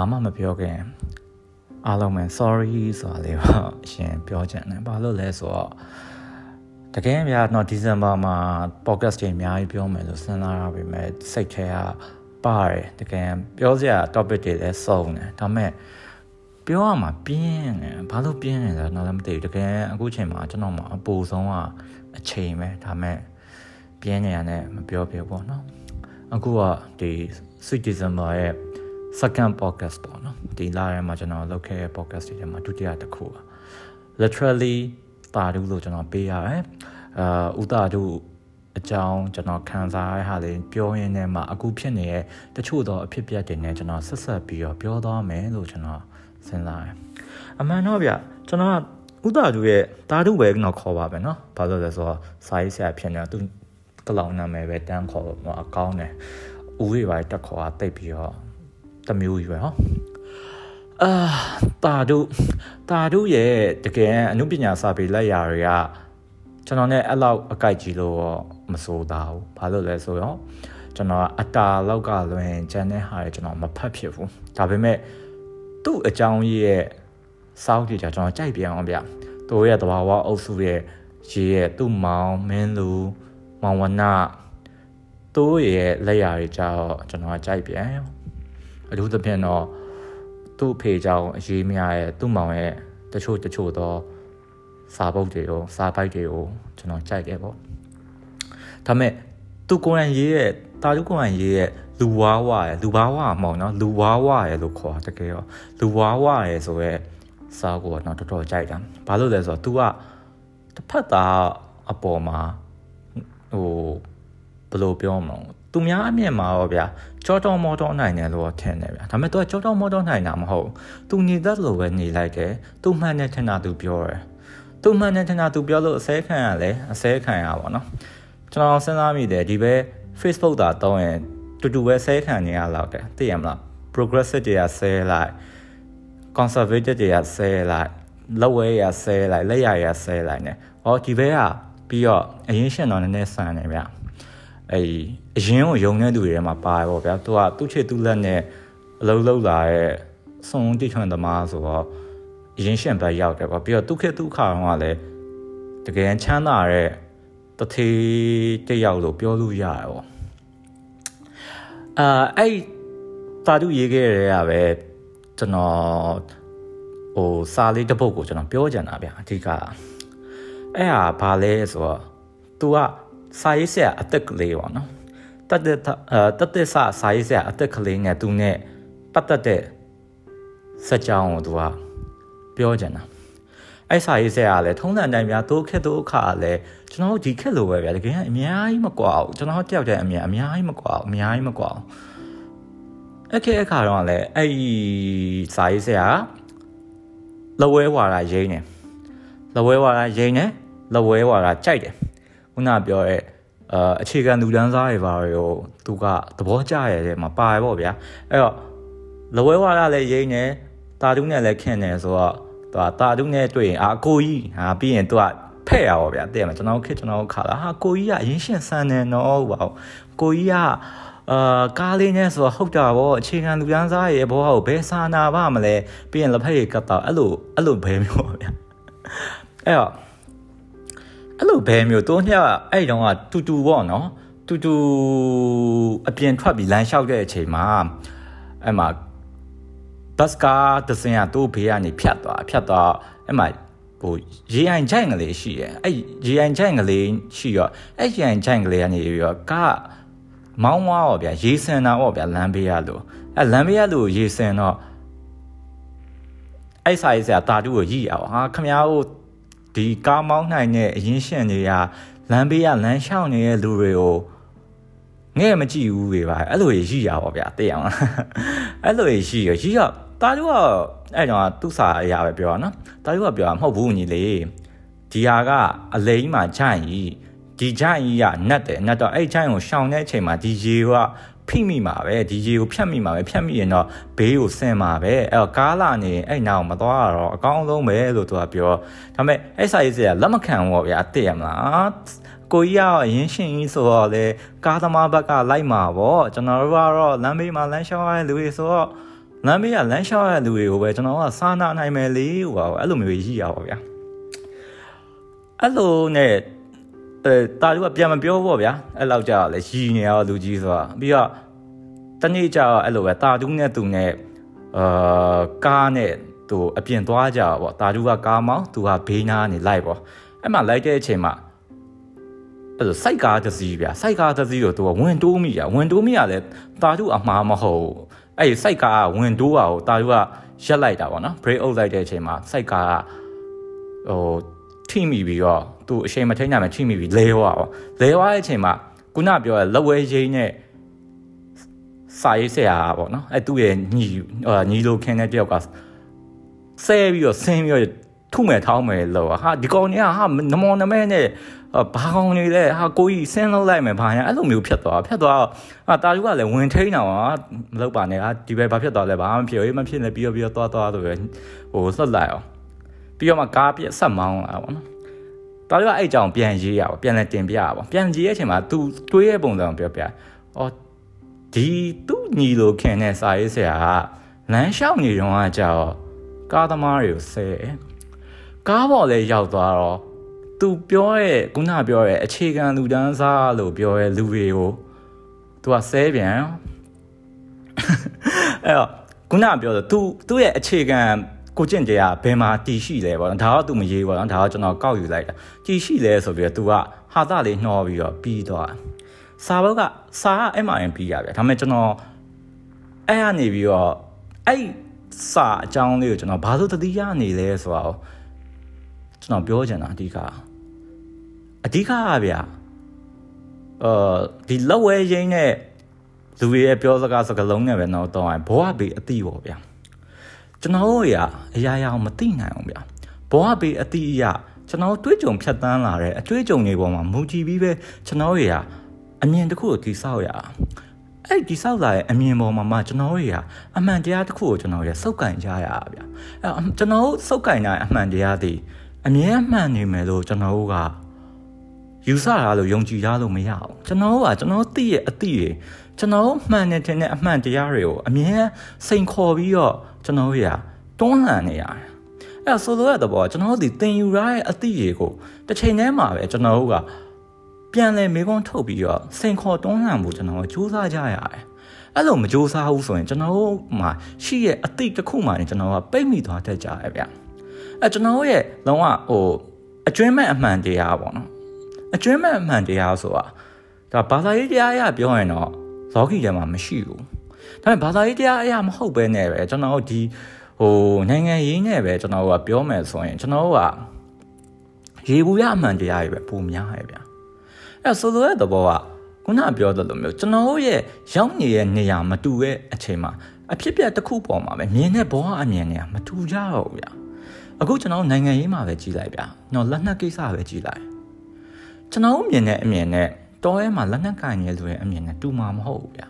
ဘာမှမပြောခင်အားလုံးပဲ sorry ဆိုတာလေးတော့ရှင်ပြောချင်တယ်ဘာလို့လဲဆိုတော့တကယ်များတော့ဒီဇင်ဘာမှာ podcast တွေအများကြီးပြောမယ်လို့စဉ်းစားရပါမယ်စိတ်ထဲကပါတယ်တကယ်ပြောစရာ topic တွေလည်းစုံတယ်ဒါပေမဲ့ပြောရမှာပြင်းတယ်ဘာလို့ပြင်းနေလဲတော့လည်းမသိဘူးတကယ်အခုချိန်မှာကျွန်တော်မှာအပူဆုံးကအချိန်ပဲဒါပေမဲ့ပြင်းနေရတဲ့မပြောပြဘူးပေါ့နော်အခုကဒီ Sweet December ရဲ့ second podcast ပေါ့နော်ဒီလာထဲမှာကျွန်တော်လုပ်ခဲ့တဲ့ podcast တွေထဲမှာဒုတိယတစ်ခုပါ literally တာဒုလို့ကျွန်တော်ပေးရတယ်အာဥတာဒုအကြောင်းကျွန်တော်ခံစားရဟာလေးပြောရင်းနဲ့မှအခုဖြစ်နေတဲ့တချို့သောအဖြစ်အပျက်တွေနဲ့ကျွန်တော်ဆက်ဆက်ပြီးတော့ပြောသွားမယ်လို့ကျွန်တော်စဉ်းစားတယ်အမှန်တော့ဗျကျွန်တော်ကဥတာဒုရဲ့တာဒုပဲတော့ခေါ်ပါပဲเนาะဘာလို့လဲဆိုတော့စာရေးဆရာဖြစ်နေတော့သူကလောင်နာမည်ပဲတန်းခေါ်တော့အကောင်းတယ်ဦးတွေပါတက်ခေါ်တာတိတ်ပြီးတော့ တမျိုးကြီးပဲဟောအာတာဒုတာဒုရဲ့တကယ်အနုပညာစာပေလက်ရာတွေကကျွန်တော်နဲ့အဲ့လောက်အကြိုက်ကြီးလို့မဆိုတာဘူးဘာလို့လဲဆိုတော့ကျွန်တော်အတာလောက်ကလွင်ကျန်တဲ့ဟာတွေကျွန်တော်မဖတ်ဖြစ်ဘူးဒါပေမဲ့သူ့အကြောင်းရဲ့စောက်ကြည့်ကြကျွန်တော်ကြိုက်ပြန်အောင်ဗျသူရဲ့တဘာဝအုပ်စုရဲ့ရေးရဲ့သူ့မောင်မင်းလူမောင်ဝနသူ့ရဲ့လက်ရာတွေကြတော့ကျွန်တော်ကြိုက်ပြန် အထူးသဖြင့်တော့သူ့ဖေကြောင့်အရေးမရရဲ့သူ့မောင်ရဲ့တချို့တချို့သောစာပုတ်တွေကိုစာပိုက်တွေကိုကျွန်တော်ကြိုက်တယ်ပေါ့ဒါပေမဲ့သူကိုယ်တိုင်ရေးရဲ့တာလူကိုယ်တိုင်ရေးရဲ့လူဝါဝရဲ့လူဝါဝမဟုတ်နော်လူဝါဝရဲ့လို့ခေါ်တာတကယ်ရောလူဝါဝရဲ့ဆိုရဲစာကိုတော့တော်တော်ကြိုက်တာဘာလို့လဲဆိုတော့ तू ကတစ်ဖက်သားအပေါ်မှာဟိုဘယ်လိုပြောမလဲ သူများအမြင်မှာတော့ဗျာကြောတော်မော်တော်နိုင်တယ်လို့ထင်တယ်ဗျာဒါပေမဲ့သူကကြောတော်မော်တော်နိုင်တာမဟုတ်သူနေတတ်လို့ပဲနေလိုက်တယ်သူမှန်တဲ့ထင်တာသူပြောတယ်သူမှန်တဲ့ထင်တာသူပြောလို့အစဲခံရလဲအစဲခံရပါတော့ကျွန်တော်စဉ်းစားမိတယ်ဒီပဲ Facebook သာတောင်းရင်တူတူပဲဆဲခံနေရလောက်တယ်သိရမလား progressive တွေကဆဲလိုက် conservative တွေကဆဲလိုက်လက်ဝဲရဆဲလိုက်လက်ရရဆဲလိုက်နေဟောဒီဘဲကပြီးတော့အရင်ရှင်တော်နည်းနည်းဆန်နေဗျ အဲအရင်ကိုယုံတဲ့သူတွေထဲမှာပါပေါ့ဗျာသူကသူ့ချစ်သူ့လက်နဲ့အလုံးလုံးလာတဲ့စုံတိထွန်းသမားဆိုတော့အရင်ရှင်ဘက်ရောက်တယ်ပေါ့ပြီးတော့သူခေတ်သူခါတော့လည်းတကယ်ချမ်းသာတဲ့တထေးတယောက်လို့ပြောလို့ရတယ်ပေါ့အာအဲ့တာတူရေးခဲ့ရတဲ့ကပဲကျွန်တော်ဟိုစာလေးတစ်ပုဒ်ကိုကျွန်တော်ပြောကြတာဗျအဓိကအဲ့ဟာဘာလဲဆိုတော့ तू က စာရေးဆရာအသက်ကလေးပေါ့နော်တတ်တဲ့တတ်တဲ့စာစာရေးဆရာအသက်ကလေးနဲ့သူနဲ့ပတ်သက်တဲ့စက်ကြောင်းကို तू ကပြောကြတာအဲ့စာရေးဆရာကလည်းထုံးစံတိုင်းများတို့ခက်တို့အခါလည်းကျွန်တော်ဒီခက်လိုပဲဗျာတကယ်အများကြီးမကွာဘူးကျွန်တော်တယောက်တည်းအမြင်အများကြီးမကွာဘူးအများကြီးမကွာဘူးအဲ့ခေအခါတော့လည်းအဲ့စာရေးဆရာလဝဲဝါရာရိမ့်နေလဝဲဝါရာရိမ့်နေလဝဲဝါရာကြိုက်တယ် ခုနပြောရဲအာအခြေခံလူတန်းစားတွေပါရောသူကသဘောကျရတဲ့မှာပါရပေါ့ဗျာအဲ့တော့လဝဲဝါရလည်းရိမ့်နေတာတုနဲ့လည်းခင့်နေဆိုတော့သူကတာတုနဲ့တွေ့ရင်အာကိုကြီးဟာပြီးရင်သူကဖဲ့ရပါဗျာတဲ့မှာကျွန်တော်ခက်ကျွန်တော်ခါလာဟာကိုကြီးကအရင်ရှင်ဆန်နေတော့ဟုတ်ပါဘူးကိုကြီးကအာကားလေးနဲ့ဆိုတော့ဟုတ်တာဗောအခြေခံလူတန်းစားရဲ့ဘောကိုဘယ်စာနာပါမလဲပြီးရင်လက်ဖက်ရည်ကတ်တော့အဲ့လိုအဲ့လိုဘဲမျိုးပါဗျာအဲ့တော့ အဲ့လိုဘဲမျိုးတိုးညအဲ့တုန်းကတူတူပေါ့နော်တူတူအပြင်ထွက်ပြီးလမ်းလျှောက်တဲ့အချိန်မှာအဲ့မှာဘတ်ကားတစင်ကတိုးဘေးကနေဖြတ်သွားဖြတ်သွားအဲ့မှာဟိုရေအိုင်ချိုင်ကလေးရှိတယ်အဲ့ရေအိုင်ချိုင်ကလေးရှိတော့အဲ့ရေအိုင်ချိုင်ကလေးကနေပြီးတော့ကားမောင်းွားတော့ဗျာရေစင်တာပေါ့ဗျာလမ်းဘေးရလို့အဲ့လမ်းဘေးရလို့ရေစင်တော့အဲ့ဆိုင်ဆရာတာတူကိုရိရပါဟာခမ ्या တို့ ဒီကားမောင်းနိုင်တဲ့အရင်ရှင်တွေကလမ်းဘေးကလမ်းလျှောက်နေတဲ့လူတွေကိုငဲ့မကြည့်ဘူးတွေပါအဲ့လိုရိရပါဗျာသိအောင်အဲ့လိုရိရရိရတာတူကအဲ့တော့သူ့စာအရာပဲပြောတာနော်တာတူကပြောတာမဟုတ်ဘူးညီလေးဒီဟာကအလိမ့်မှာဂျိုင်ကြီးဒီဂျိုင်ကြီးကနတ်တယ်နတ်တော့အဲ့ဂျိုင်ကိုရှောင်တဲ့အချိန်မှာဒီရေက ဖိမိမှာပဲဒီရေကိုဖြတ်မိမှာပဲဖြတ်မိရင်တော့ဘေးကိုဆင်မှာပဲအဲ့တော့ကားလာနေအဲ့နောက်မသွားတော့အကောင်းဆုံးပဲလို့သူကပြောဒါပေမဲ့အဲ့စာရေးစရာလက်မခံဘောဗျာသိရမလားကိုကြီးကအရင်ရှင်ကြီးဆိုတော့လေကားသမားဘက်ကလိုက်မှာပေါ့ကျွန်တော်တို့ကတော့လမ်းဘေးမှာလမ်းလျှောက်ရတဲ့လူတွေဆိုတော့လမ်းမေးကလမ်းလျှောက်ရတဲ့လူတွေကိုပဲကျွန်တော်ကစာနာနိုင်မယ်လေဟိုပါအဲ့လိုမျိုးရည်ရပါဗျာအဲ့လိုနဲ့ အဲတာလူကပြန်မပြောပေါ့ဗျာအဲ့လောက်ကြာလဲရည်နေရလူကြီးဆိုတာပြီးတော့တနေ့ကြာအဲ့လိုပဲတာတူးနဲ့သူနဲ့အာကားနဲ့သူအပြင်သွားကြပေါ့တာတူးကကားမောင်းသူကဘေးနားနေလိုက်ပေါ့အဲ့မှာလိုက်တဲ့အချိန်မှာအဲ့လိုစိုက်ကားတစ်စီးဗျာစိုက်ကားတစ်စီးကိုသူကဝင်တိုးမိရဝင်တိုးမိရလဲတာတူးအမှားမဟုတ်အဲ့ဒီစိုက်ကားကဝင်တိုးတာကိုတာတူးကရက်လိုက်တာပေါ့နော် break out လိုက်တဲ့အချိန်မှာစိုက်ကားကဟိုထိမိပြီးတော့ သူအချိန်မထိန်နိုင်မှထိမိပြီးလဲသွားပေါ့လဲသွားတဲ့အချိန်မှာခုနပြောတဲ့လက်ဝဲရင်းနဲ့စာရေးဆရာပေါ့နော်အဲသူ့ရဲ့ညီညီလိုခင်းတဲ့တယောက်ကဆဲပြီးတော့ဆင်းပြီးတော့ထုမဲ့ထောင်းမယ်လို့ဟာဒီကောင်ကြီးကဟာနမောနမဲနဲ့ဘာကောင်နေလဲဟာကိုကြီးဆင်းလောက်လိုက်မယ်ဘာညာအဲ့လိုမျိုးဖြတ်သွားဖြတ်သွားဟာတာလူကလည်းဝင်ထိန်အောင်ဟာမလုပ်ပါနဲ့ဟာဒီဘက်ဘာဖြတ်သွားလဲဘာမှဖြစ်ဘူးမဖြစ်နေပြီးတော့ပြီးတော့သွားသွားဆိုပဲဟိုလှက်လိုက်အောင်ပြီးတော့မှကားပြက်ဆက်မောင်းလာပေါ့နော် တာလူကအဲ့ကြောင်ပြန်ရေးရပါပြန်လဲတင်ပြရပါပြန်ရေးတဲ့အချိန်မှာ तू တွေးရဲ့ပုံစံပြောပြအော်ဒီသူ့ညီလိုခင်တဲ့စာရေးဆရာကလမ်းလျှောက်နေတော့ကကြောက်ကားသမားတွေကိုဆဲကားပေါ်လဲရောက်သွားတော့သူပြောရဲ့ခုနပြောရဲ့အခြေခံလူတန်းစားလို့ပြောရဲ့လူတွေကိုသူကဆဲပြန်အဲ့တော့ခုနပြောဆိုသူသူ့ရဲ့အခြေခံ ကိုကျင့်တရားဘယ်မှာတည်ရှိလဲပေါ့နော်ဒါတော့ तू မရေးပေါ့နော်ဒါတော့ကျွန်တော်ကောက်ယူလိုက်တာတည်ရှိလဲဆိုပြီးတော့ तू ကဟာသလေးနှောပြီးတော့ပြီးသွားစာဘုတ်ကစာက MIN ပြီးရဗျဒါပေမဲ့ကျွန်တော်အဲ့ကနေပြီးတော့အဲ့စာအကြောင်းလေးကိုကျွန်တော်ဘာလို့တတိယနေလဲဆိုတော့ကျွန်တော်ပြောချင်တာအဓိကအဓိကကဗျအာဒီလောက်ဝဲရင်းနဲ့လူတွေရဲ့ပြောစကားစကားလုံးနဲ့ပဲတော့တောင်းရင်ဘဝဘေးအတိပေါ့ဗျာ ကျွန်တော်တို့ရအရာရာမသိနိုင်အောင်ဗျာဘဝဘေးအတိအရကျွန်တော်တွေးကြုံဖြတ်တန်းလာတဲ့အတွေးကြုံတွေပေါ်မှာမူကြည့်ပြီးပဲကျွန်တော်ရအမြင်တစ်ခုကိုတိဆောက်ရအဲ့ဒီဆောက်လာတဲ့အမြင်ပေါ်မှာမှကျွန်တော်တွေကအမှန်တရားတစ်ခုကိုကျွန်တော်ရစုပ်ကင်ကြရတာဗျအဲ့ကျွန်တော်စုပ်ကင်တဲ့အမှန်တရားတွေအမြဲအမှန်နေမယ်လို့ကျွန်တော်တို့ကယူဆတာလို့ယုံကြည်ရလို့မရအောင်ကျွန်တော်ကကျွန်တော်သိရဲ့အသိတွေကျွန်တော်မှန်နေတဲ့အမှန်တရားတွေကိုအမြဲစိန်ခေါ်ပြီးတော့ ကျွန်တော်ရတွန်းလှန်နေရတယ်အဲ့ဆိုလိုရတဲ့ဘောကျွန်တော်ဒီသင်ယူရတဲ့အသိတွေကိုတစ်ချိန်တည်းမှာပဲကျွန်တော်တို့ကပြန်လဲမေကွန်းထုတ်ပြီးတော့စိန်ခေါ်တွန်းလှန်ဖို့ကျွန်တော်စူးစမ်းကြရတယ်အဲ့လိုမစူးစမ်းဘူးဆိုရင်ကျွန်တော်တို့မှာရှိရဲ့အသိတစ်ခုမှနေကျွန်တော်ကပိတ်မိသွားတတ်ကြရဲ့ဗျအဲ့ကျွန်တော်ရဲ့လုံးဝဟိုအကျွမ်းမဲ့အမှန်တရားပေါ့နော်အကျွမ်းမဲ့အမှန်တရားဆိုတာဒါဘာသာရေးတရားအရပြောရင်တော့လောကီထဲမှာမရှိဘူး ဒါပေမဲ့ဘာသာရေးတရားအရမဟုတ်ပဲနဲ့ပဲကျွန်တော်တို့ဒီဟိုနိုင်ငံရေးနဲ့ပဲကျွန်တော်တို့ကပြောမယ်ဆိုရင်ကျွန်တော်တို့ကရေဘူးရအမှန်တရားတွေပဲပုံများရဲ့ဗျာအဲ့ဆိုလိုတဲ့သဘောကခုနပြောသလိုမျိုးကျွန်တော်တို့ရဲ့ရောက်နေတဲ့နေရာမတူတဲ့အချိန်မှာအဖြစ်ပြက်တစ်ခုပေါ်မှာပဲမြင်တဲ့ဘောအမြင်တွေကမတူကြတော့ဘူးဗျာအခုကျွန်တော်နိုင်ငံရေးမှာပဲကြည်လိုက်ဗျာနော်လက်နက်ကိစ္စပဲကြည်လိုက်ကျွန်တော်မြင်တဲ့အမြင်နဲ့တောထဲမှာလက်နက်ကင်နေလူရဲ့အမြင်နဲ့တူမှာမဟုတ်ဘူးဗျာ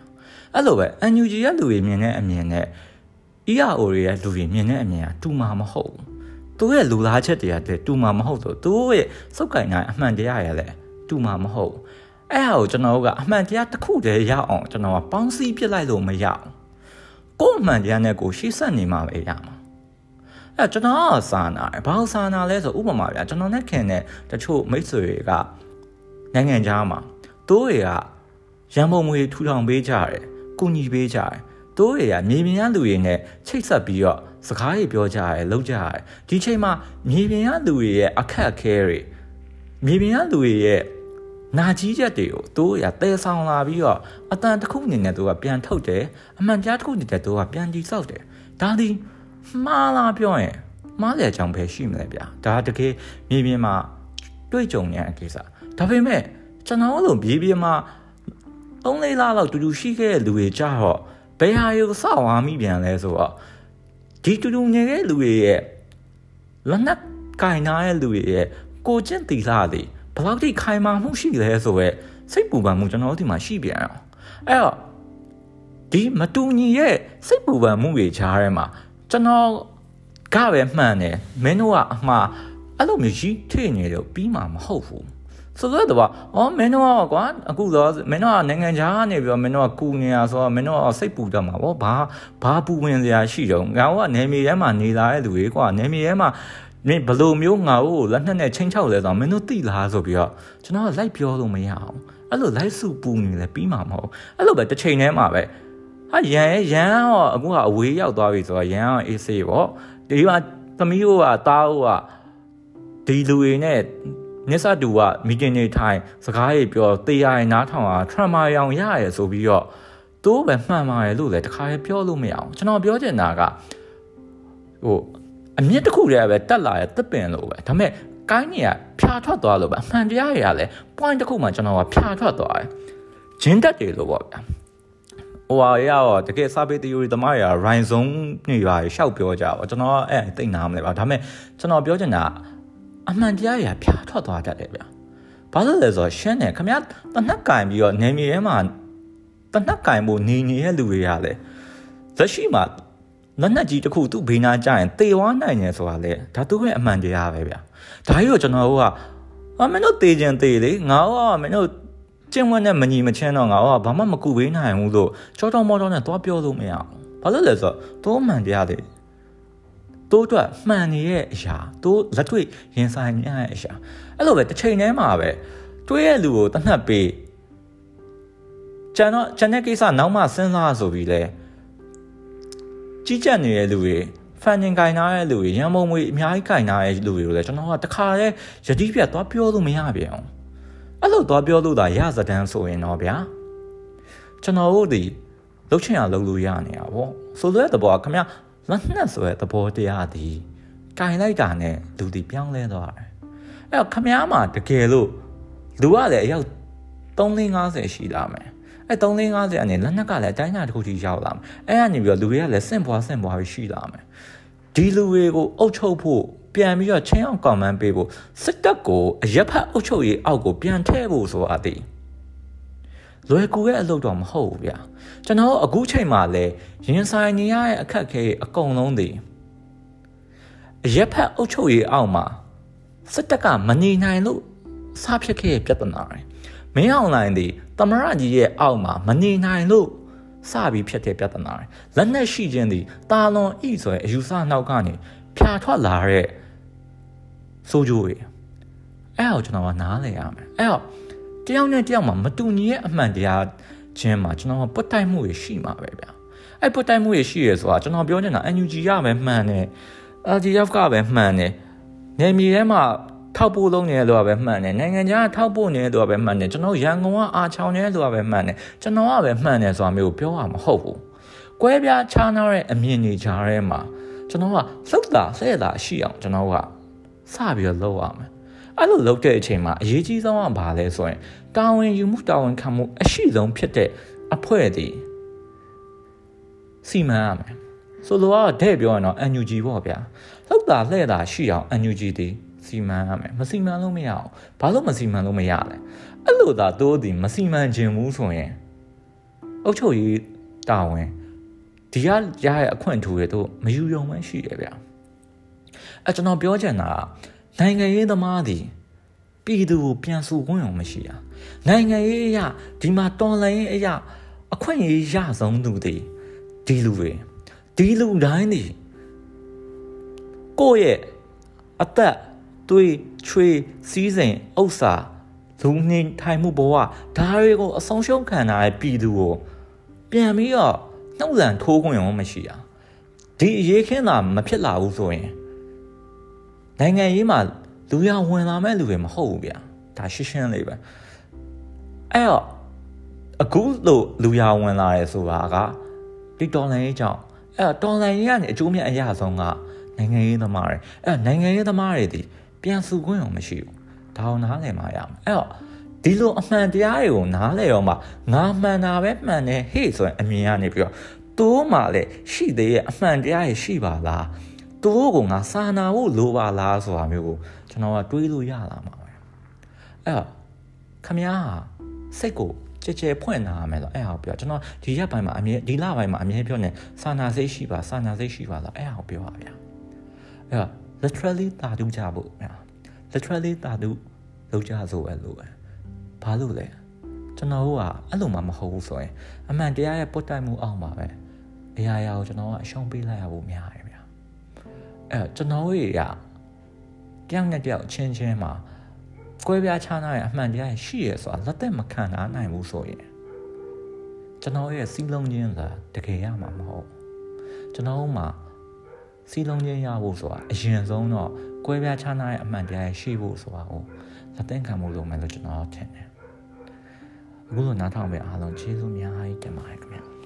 အဲ့လိုပဲ NUG ရဲ့လူတွေမြင်တဲ့အမြင်နဲ့ ERO ရဲ့လူတွေမြင်တဲ့အမြင်ကတူမှာမဟုတ်ဘူးသူရဲ့လူလားချက်တွေကတည်းတူမှာမဟုတ်ဆိုသူရဲ့စုပ်ကင်နိုင်အမှန်တရားရလဲတူမှာမဟုတ်အဲ့ဟာကိုကျွန်တော်တို့ကအမှန်တရားတစ်ခုတည်းရအောင်ကျွန်တော်ကပေါင်းစည်းပြစ်လိုက်လို့မရအောင်ကို့အမှန်တရားနဲ့ကိုရှေ့ဆက်နေမှာပဲရမှာအဲ့ကျွန်တော်ကစာနာတယ်ဘာလို့စာနာလဲဆိုဥပမာဗျာကျွန်တော်နဲ့ခင်တဲ့တချို့မိတ်ဆွေတွေကနိုင်ငံခြားမှာတိုးတွေကရန်ပုံငွေထူထောင်ပေးကြတယ် ကုညီပေးကြတယ်တိုးတွေကမြေပြင်ရလူတွေနဲ့ချိတ်ဆက်ပြီးတော့စကားတွေပြောကြရတယ်လုပ်ကြရတယ်ဒီချိန်မှာမြေပြင်ရလူတွေရဲ့အခက်အခဲတွေမြေပြင်ရလူတွေရဲ့နာကြီးချက်တွေကိုသူရတဲဆောင်လာပြီးတော့အတန်တစ်ခုအနေနဲ့သူကပြန်ထုတ်တယ်အမှန်တရားတစ်ခုအနေနဲ့သူကပြန်တည်ဆောက်တယ်ဒါဒီမှားလားပြောရင်မှားတဲ့အကြောင်းပဲရှိမလဲဗျာဒါတကယ်မြေပြင်မှာတွေ့ကြုံနေတဲ့အကိစ္စဒါပေမဲ့ကျွန်တော်တို့မြေပြင်မှာ သုံးလေးလလောက်တူတူရှိခဲ့တဲ့လူတွေကြတော့ဘယ်ဟာကိုစောက်သွားမိပြန်လဲဆိုတော့ဒီတူတူနေတဲ့လူတွေရဲ့လက်နက်ကင်နာတဲ့လူတွေရဲ့ကိုကျင့်တီလာတွေဘယ်လောက်ထိခိုင်မာမှုရှိလဲဆိုတော့စိတ်ပူပန်မှုကျွန်တော်တို့ဒီမှာရှိပြန်အောင်အဲ့တော့ဒီမတူညီရဲ့စိတ်ပူပန်မှုတွေခြားထဲမှာကျွန်တော်ကပဲမှန်တယ်မင်းတို့ကအမှားအဲ့လိုမျိုးကြီးထိနေတော့ပြီးမှာမဟုတ်ဘူး ဆိုတော့အော်မင်းတို့ကွာအခုတော့မင်းတို့ကနိုင်ငံခြားကနေပြီးတော့မင်းတို့ကကူနေရဆိုတော့မင်းတို့ကစိတ်ပူတတ်မှာဗောဘာဘာပူဝင်စရာရှိတော့ငါကနေမြေထဲမှာနေလာတဲ့လူတွေကွာနေမြေထဲမှာမင်းဘလို့မျိုးငါ့ကိုလက်နက်နဲ့ချင်းချောက်လဲဆိုတော့မင်းတို့သိလားဆိုပြီးတော့ကျွန်တော်ကလိုက်ပြောလို့မရအောင်အဲ့လိုလိုက်စုပူနေလဲပြီးမှာမဟုတ်အဲ့လိုပဲတစ်ချိန်တည်းမှာပဲဟာရန်ရန်တော့အခုကအဝေးရောက်သွားပြီဆိုတော့ရန်ကအေးဆေးပေါ့ဒီမှာသမီးတို့ကတားတို့ကဒီလူတွေနဲ့ နစ်ဆတူကမီတင်နေထိုင်စကားတွေပြောတရားရင်နားထောင်တာထရမာရောင်ရရဲဆိုပြီးတော့တိုးပဲမှန်ပါတယ်လို့လည်းတခါရေးပြောလို့မရအောင်ကျွန်တော်ပြောချင်တာကဟိုအမြင့်တစ်ခုတည်းပဲတက်လာရဲ့တစ်ပင်လို့ပဲဒါပေမဲ့ကိုင်းကြီးကဖြာထွက်သွားလို့ပဲအမှန်တရားတွေကလည်း point တစ်ခုမှကျွန်တော်ကဖြာထွက်သွားတယ်ဂျင်းတက်တွေလို့ပေါ့ဗျာဟိုဟာရောတကယ်စာပေ theory သမားတွေက rhyme zone နေပါရှောက်ပြောကြပါကျွန်တော်အဲ့သိနာမလဲပါဒါပေမဲ့ကျွန်တော်ပြောချင်တာ အမှန်တရားတွေကဖြာထွက်သွားတတ်တယ်ဗျာဘာလို့လဲဆိုတော့ရှင်းတယ်ခမရတနက်ကင်ပြီးတော့နေမြေထဲမှာတနက်ကင်ဖို့နေနေတဲ့လူတွေကလည်းသက်ရှိမှာလက်နက်ကြီးတစ်ခုသူ့ဘေးနားကျရင်တေဝါနိုင်တယ်ဆိုတာလေဒါသူ့ရဲ့အမှန်တရားပဲဗျာဒါကြီးကိုကျွန်တော်တို့ကအမင်းတို့တေခြင်းတေလေငါကမင်းတို့ကျင့်ဝတ်နဲ့မညီမချင်းတော့ငါကဘာမှမကူပေးနိုင်ဘူးလို့ချောတော်မောတော်နဲ့သွားပြောလို့မရအောင်ဘာလို့လဲဆိုတော့တိုးမှန်တရားတွေ တိုးအတွက်မှန်နေတဲ့အရာတိုးလက်တွေ့ရင်ဆိုင်နေရတဲ့အရာအဲ့လိုပဲတစ်ချိန်တည်းမှာပဲတွေးရဲ့လူကိုတနှက်ပေးကျန်တော့ကျန်တဲ့ကိစ္စနောက်မှစဉ်းစားဆိုပြီးလဲကြီးကြပ်နေတဲ့လူတွေဖန်တင်ကင်ထားတဲ့လူတွေရန်မုံမွေအများကြီးကင်ထားတဲ့လူတွေကိုလည်းကျွန်တော်ကတခါတည်းယတိပြတ်သွားပြောလို့မရပြန်အောင်အဲ့လိုသွားပြောလို့သာရစတန်းဆိုရင်တော့ဗျာကျွန်တော်တို့ဒီလှုပ်ချင်အောင်လုပ်လို့ရနေတာဗောဆိုတဲ့သဘောကခမလ က်နှက်ဆိုတဲ့သဘောတရားဒီကင်လိုက်တာနဲ့လူဒီပြောင်းလဲသွားတယ်အဲ့တော့ခမမှာတကယ်လို့လူကလည်းအယောက်350ရှိလာမယ်အဲ350အနေလက်နက်ကလည်းအတိုင်းအတာတစ်ခုထိရောက်လာမယ်အဲကနေပြီးတော့လူတွေကလည်းစင့်ပွားစင့်ပွားပြီးရှိလာမယ်ဒီလူတွေကိုအုပ်ချုပ်ဖို့ပြန်ပြီးတော့ချင်းအောင်ကောင်မန်းပေးဖို့စစ်တပ်ကိုအရက်ဖက်အုပ်ချုပ်ရေးအောက်ကိုပြန်ထည့်ဖို့ဆိုတာတည် လွယ်ကူရဲ့အလုပ်တော့မဟုတ်ဘူးဗျာကျွန်တော်အခုချိန်မှာလဲရင်ဆိုင်နေရတဲ့အခက်အခဲအကုန်လုံးတည်အရက်ဖက်အုပ်ချုပ်ရေးအောက်မှာစစ်တပ်ကမနေနိုင်လို့စားဖြစ်ခဲ့ပြဿနာတွေမင်းအွန်လိုင်းဒီသမရကြီးရဲ့အောက်မှာမနေနိုင်လို့စပြီးဖြစ်တဲ့ပြဿနာတွေလက်နက်ရှိခြင်းဒီတာလွန်ဤဆိုရင်အယူဆနောက်ကနေဖြာထွက်လာတဲ့စိုးကြိုးတွေအဲ့တော့ကျွန်တော်ကနားလည်ရမယ်အဲ့တော့ တယောက်နဲ့တယောက်မှာမတူညီတဲ့အမှန်တရားချင်းမှာကျွန်တော်ကပွတ်တိုက်မှုတွေရှိမှာပဲဗျာအဲ့ပွတ်တိုက်မှုတွေရှိရဆိုတာကျွန်တော်ပြောနေတာ NUG ရပဲမှန်တယ် LGF ကပဲမှန်တယ်နေမြေထဲမှာထောက်ပို့လုံးနေလို့ပဲမှန်တယ်နိုင်ငံခြားထောက်ပို့နေလို့ပဲမှန်တယ်ကျွန်တော်ရန်ကုန်ကအာချောင်းနေလို့ပဲမှန်တယ်ကျွန်တော်ကပဲမှန်တယ်ဆိုတာမျိုးပြောရမှာမဟုတ်ဘူးကွဲပြားခြားနားတဲ့အမြင်တွေကြားထဲမှာကျွန်တော်ကလှုပ်တာဆဲတာရှိအောင်ကျွန်တော်ကစပြီးတော့လုပ်ရမယ် အဲ့လိုလုပ်တဲ့အချိန်မှာအရေးကြီးဆုံးကဘာလဲဆိုရင်တာဝန်ယူမှုတာဝန်ခံမှုအရှိဆုံးဖြစ်တဲ့အဖွဲ့အစည်းစီမံရမယ်ဆိုလိုကတော့တဲ့ပြောရင်တော့ NUG ပေါ့ဗျာလှုပ်တာလှဲ့တာရှိအောင် NUG တည်စီမံရမယ်မစီမံလို့မရအောင်ဘာလို့မစီမံလို့မရလဲအဲ့လိုသာတိုးသည်မစီမံခြင်းဘူးဆိုရင်အုတ်ချုပ်ရေးတာဝန်ဒီကရရဲ့အခွင့်အထူတွေတို့မယူရုံမှရှိတယ်ဗျအဲကျွန်တော်ပြောချင်တာ နိုင်ငံရေးသမားသည်ပြည်သူကိုပြန်စုခွင့်အောင်မရှိတာနိုင်ငံရေးအရာဒီမှာတော်လှန်ရေးအရာအခွင့်အရေးရဆုံးသူသည်ဒီလူတွေဒီလူတိုင်းသည်ကိုယ့်ရဲ့အသက်သွေးချွေးစီးစိမ်ဥစ္စာလူနှင်းထိုင်မှုဘဝဒါတွေကိုအဆုံးရှုံးခံထားတဲ့ပြည်သူကိုပြန်ပြီးတော့နှုတ်လန်ထိုးခွင့်ရောမရှိတာဒီအရေးခင်းတာမဖြစ်လာဘူးဆိုရင် နိုင်ငံရေးမှာလူရဝင်လာမဲ့လူတွေမဟုတ်ဘူးဗျာဒါရှင်းရှင်းလေးပဲအဲ့တော့အခုလို့လူရဝင်လာရဲဆိုတာကဒီတော်လိုင်းရေးကြောင့်အဲ့တော့တော်လိုင်းရေးကနေအကျိုးမြတ်အရာဆုံးကနိုင်ငံရေးသမားတွေအဲ့နိုင်ငံရေးသမားတွေဒီပြန်စုခွင့်အောင်မရှိဘူးဒါအောင်နားလည်မှရမယ်အဲ့တော့ဒီလိုအမှန်တရားတွေကိုနားလည်ရောမှငါမှန်တာပဲမှန်တယ်ဟေ့ဆိုရင်အမြင်ကနေပြီးတော့တိုးမှလည်းရှိသေးရဲ့အမှန်တရားတွေရှိပါလား တိုးကငါစာနာဖို့လိုပါလားဆိုတာမျိုးကိုကျွန်တော်ကတွေးလို့ရလာမှာပဲအဲ့တော့ခမည်းစိတ်ကိုကြဲကြဲဖွင့်လာမယ်လို့အဲ့ဟာပြောကျွန်တော်ဒီရက်ပိုင်းမှာအမြဲဒီလပိုင်းမှာအမြဲပြောနေစာနာစိတ်ရှိပါစာနာစိတ်ရှိပါလားအဲ့ဟာပြောပါဗျာအဲ့တော့ literally တာတူကြဖို့ literally တာတူလောက်ကြဆိုပဲလို့ပဲဘာလို့လဲကျွန်တော်တို့ကအဲ့လိုမှမဟုတ်ဘူးဆိုရင်အမှန်တရားရဲ့ပုတ်တိုက်မှုအောင်ပါပဲအရာရာကိုကျွန်တော်ကအရှုံးပေးလိုက်ရဖို့များတယ်ဗျာ အဲ့ကျွန်တော်တို့ရတယောက်နဲ့တယောက်ချင်းချင်းမှာကွဲပြားခြားနားရဲ့အမှန်တရားရှိရဆိုတာလက်သက်မခံနိုင်ဘူးဆိုရင်ကျွန်တော်ရဲ့စီးလုံးချင်းကတကယ်ရမှာမဟုတ်ကျွန်တော်တို့မှာစီးလုံးချင်းရဖို့ဆိုတာအရင်ဆုံးတော့ကွဲပြားခြားနားရဲ့အမှန်တရားရှိဖို့ဆိုတာကိုလက်သက်ခံမှုလုပ်မယ်လို့ကျွန်တော်ထင်တယ်အခုလိုနားထောင်ပေးအားလုံးကျေးဇူးများကြီးတင်ပါတယ်ခင်ဗျာ